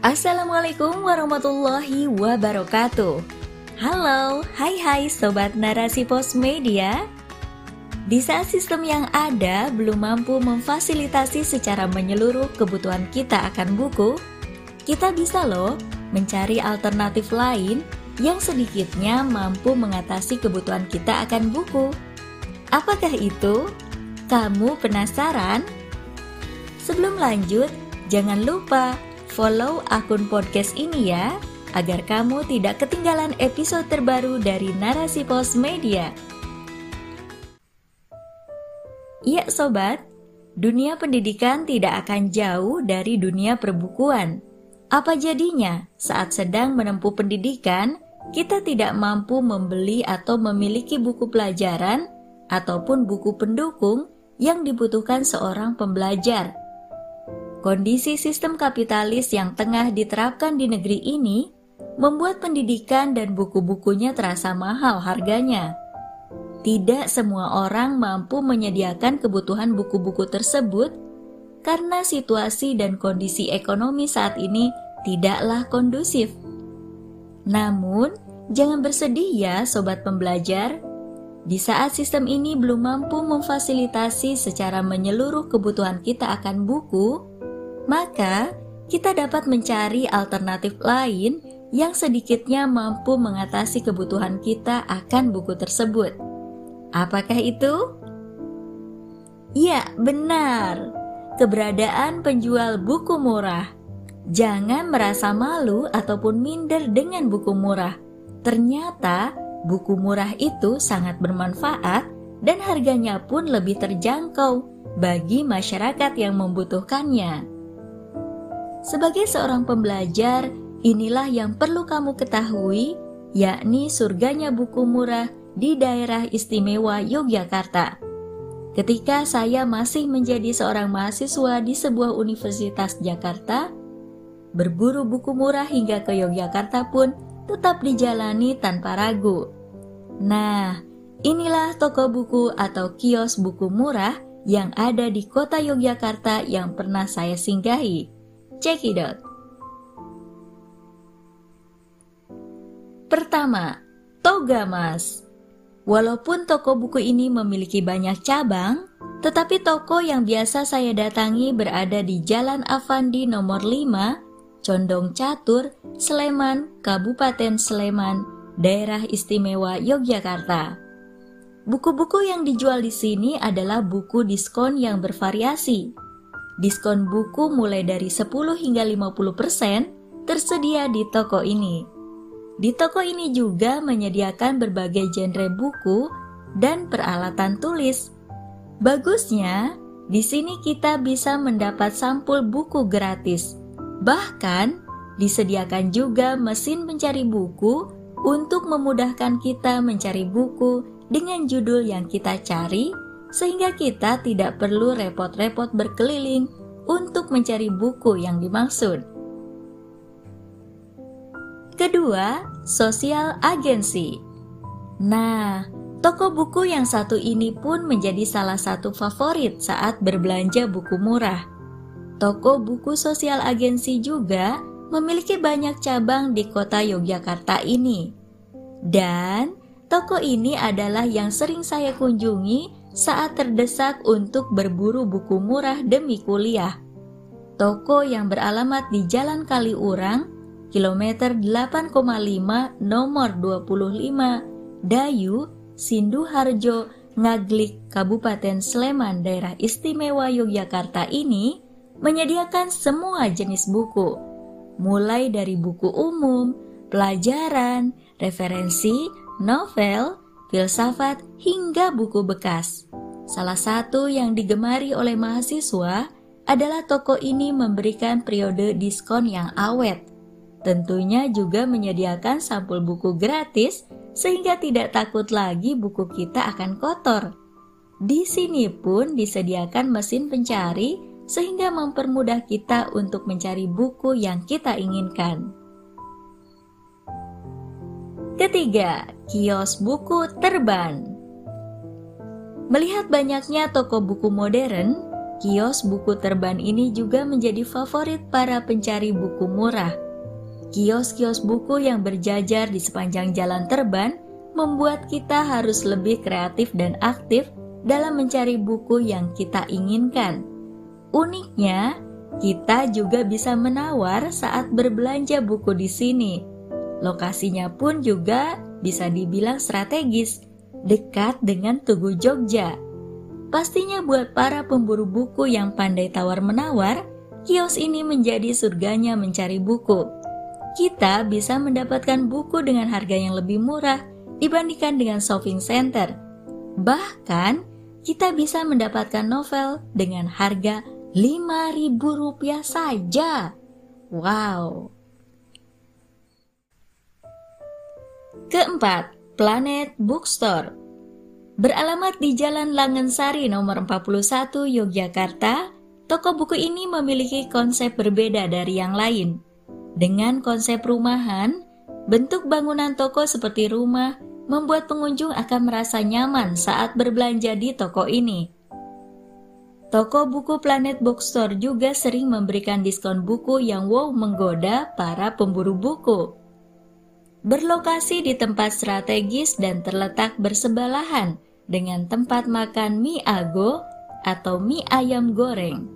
Assalamualaikum warahmatullahi wabarakatuh. Halo, hai hai sobat narasi pos media. Di saat sistem yang ada belum mampu memfasilitasi secara menyeluruh kebutuhan kita akan buku, kita bisa loh mencari alternatif lain yang sedikitnya mampu mengatasi kebutuhan kita akan buku. Apakah itu? Kamu penasaran? Sebelum lanjut, jangan lupa follow akun podcast ini ya, agar kamu tidak ketinggalan episode terbaru dari Narasi Pos Media. Iya sobat, dunia pendidikan tidak akan jauh dari dunia perbukuan. Apa jadinya saat sedang menempuh pendidikan, kita tidak mampu membeli atau memiliki buku pelajaran ataupun buku pendukung yang dibutuhkan seorang pembelajar Kondisi sistem kapitalis yang tengah diterapkan di negeri ini membuat pendidikan dan buku-bukunya terasa mahal harganya. Tidak semua orang mampu menyediakan kebutuhan buku-buku tersebut karena situasi dan kondisi ekonomi saat ini tidaklah kondusif. Namun, jangan bersedih ya sobat pembelajar. Di saat sistem ini belum mampu memfasilitasi secara menyeluruh kebutuhan kita akan buku, maka kita dapat mencari alternatif lain yang sedikitnya mampu mengatasi kebutuhan kita akan buku tersebut. Apakah itu? Ya, benar. Keberadaan penjual buku murah. Jangan merasa malu ataupun minder dengan buku murah. Ternyata buku murah itu sangat bermanfaat dan harganya pun lebih terjangkau bagi masyarakat yang membutuhkannya. Sebagai seorang pembelajar, inilah yang perlu kamu ketahui, yakni surganya buku murah di daerah istimewa Yogyakarta. Ketika saya masih menjadi seorang mahasiswa di sebuah universitas Jakarta, berburu buku murah hingga ke Yogyakarta pun tetap dijalani tanpa ragu. Nah, inilah toko buku atau kios buku murah yang ada di kota Yogyakarta yang pernah saya singgahi. Cekidot. Pertama, Toga Mas. Walaupun toko buku ini memiliki banyak cabang, tetapi toko yang biasa saya datangi berada di Jalan Avandi nomor 5, Condong Catur, Sleman, Kabupaten Sleman, Daerah Istimewa Yogyakarta. Buku-buku yang dijual di sini adalah buku diskon yang bervariasi, Diskon buku mulai dari 10 hingga 50% tersedia di toko ini. Di toko ini juga menyediakan berbagai genre buku dan peralatan tulis. Bagusnya, di sini kita bisa mendapat sampul buku gratis. Bahkan, disediakan juga mesin pencari buku untuk memudahkan kita mencari buku dengan judul yang kita cari sehingga kita tidak perlu repot-repot berkeliling untuk mencari buku yang dimaksud. Kedua, sosial agensi. Nah, toko buku yang satu ini pun menjadi salah satu favorit saat berbelanja buku murah. Toko buku sosial agensi juga memiliki banyak cabang di kota Yogyakarta ini. Dan toko ini adalah yang sering saya kunjungi saat terdesak untuk berburu buku murah demi kuliah. Toko yang beralamat di Jalan Kaliurang, kilometer 8,5 nomor 25, Dayu, Sinduharjo, Ngaglik, Kabupaten Sleman, Daerah Istimewa Yogyakarta ini menyediakan semua jenis buku, mulai dari buku umum, pelajaran, referensi, novel, filsafat, hingga buku bekas. Salah satu yang digemari oleh mahasiswa adalah toko ini memberikan periode diskon yang awet. Tentunya juga menyediakan sampul buku gratis sehingga tidak takut lagi buku kita akan kotor. Di sini pun disediakan mesin pencari sehingga mempermudah kita untuk mencari buku yang kita inginkan. Ketiga, kios buku terban. Melihat banyaknya toko buku modern, kios buku terban ini juga menjadi favorit para pencari buku murah. Kios-kios buku yang berjajar di sepanjang jalan terban membuat kita harus lebih kreatif dan aktif dalam mencari buku yang kita inginkan. Uniknya, kita juga bisa menawar saat berbelanja buku di sini. Lokasinya pun juga bisa dibilang strategis, dekat dengan Tugu Jogja. Pastinya buat para pemburu buku yang pandai tawar-menawar, kios ini menjadi surganya mencari buku kita bisa mendapatkan buku dengan harga yang lebih murah dibandingkan dengan shopping center. Bahkan, kita bisa mendapatkan novel dengan harga Rp5.000 saja. Wow. Keempat, Planet Bookstore. Beralamat di Jalan Langensari nomor 41 Yogyakarta, toko buku ini memiliki konsep berbeda dari yang lain. Dengan konsep rumahan, bentuk bangunan toko seperti rumah membuat pengunjung akan merasa nyaman saat berbelanja di toko ini. Toko buku Planet Bookstore juga sering memberikan diskon buku yang wow menggoda para pemburu buku. Berlokasi di tempat strategis dan terletak bersebelahan dengan tempat makan mie ago atau mie ayam goreng.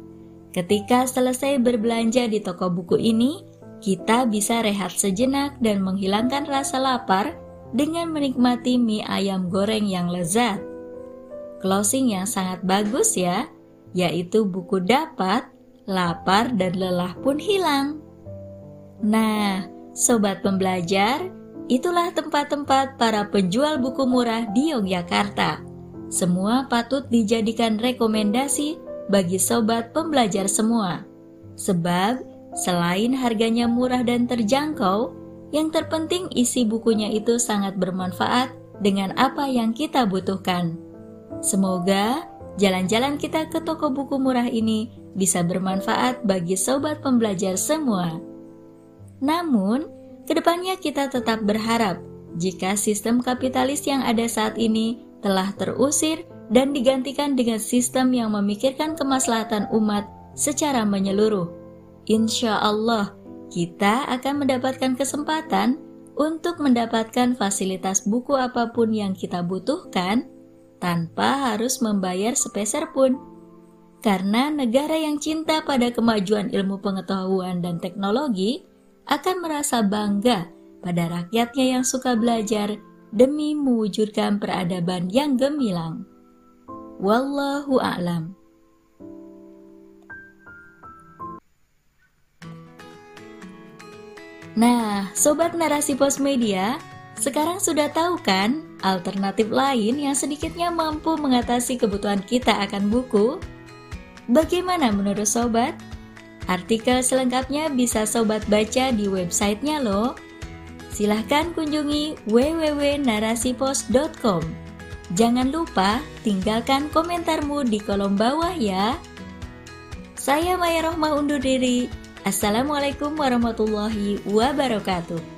Ketika selesai berbelanja di toko buku ini, kita bisa rehat sejenak dan menghilangkan rasa lapar dengan menikmati mie ayam goreng yang lezat. Closing yang sangat bagus ya, yaitu buku dapat, lapar, dan lelah pun hilang. Nah, sobat pembelajar, itulah tempat-tempat para penjual buku murah di Yogyakarta. Semua patut dijadikan rekomendasi bagi sobat pembelajar semua. Sebab Selain harganya murah dan terjangkau, yang terpenting isi bukunya itu sangat bermanfaat dengan apa yang kita butuhkan. Semoga jalan-jalan kita ke toko buku murah ini bisa bermanfaat bagi sobat pembelajar semua. Namun, ke depannya kita tetap berharap jika sistem kapitalis yang ada saat ini telah terusir dan digantikan dengan sistem yang memikirkan kemaslahatan umat secara menyeluruh insya Allah kita akan mendapatkan kesempatan untuk mendapatkan fasilitas buku apa pun yang kita butuhkan tanpa harus membayar sepeser pun. Karena negara yang cinta pada kemajuan ilmu pengetahuan dan teknologi akan merasa bangga pada rakyatnya yang suka belajar demi mewujudkan peradaban yang gemilang. Wallahu a'lam. Nah, sobat narasi pos media, sekarang sudah tahu kan alternatif lain yang sedikitnya mampu mengatasi kebutuhan kita akan buku? Bagaimana menurut sobat? Artikel selengkapnya bisa sobat baca di websitenya loh. Silahkan kunjungi www.narasipos.com. Jangan lupa tinggalkan komentarmu di kolom bawah ya. Saya Maya Rohmah undur diri. Assalamualaikum warahmatullahi wabarakatuh.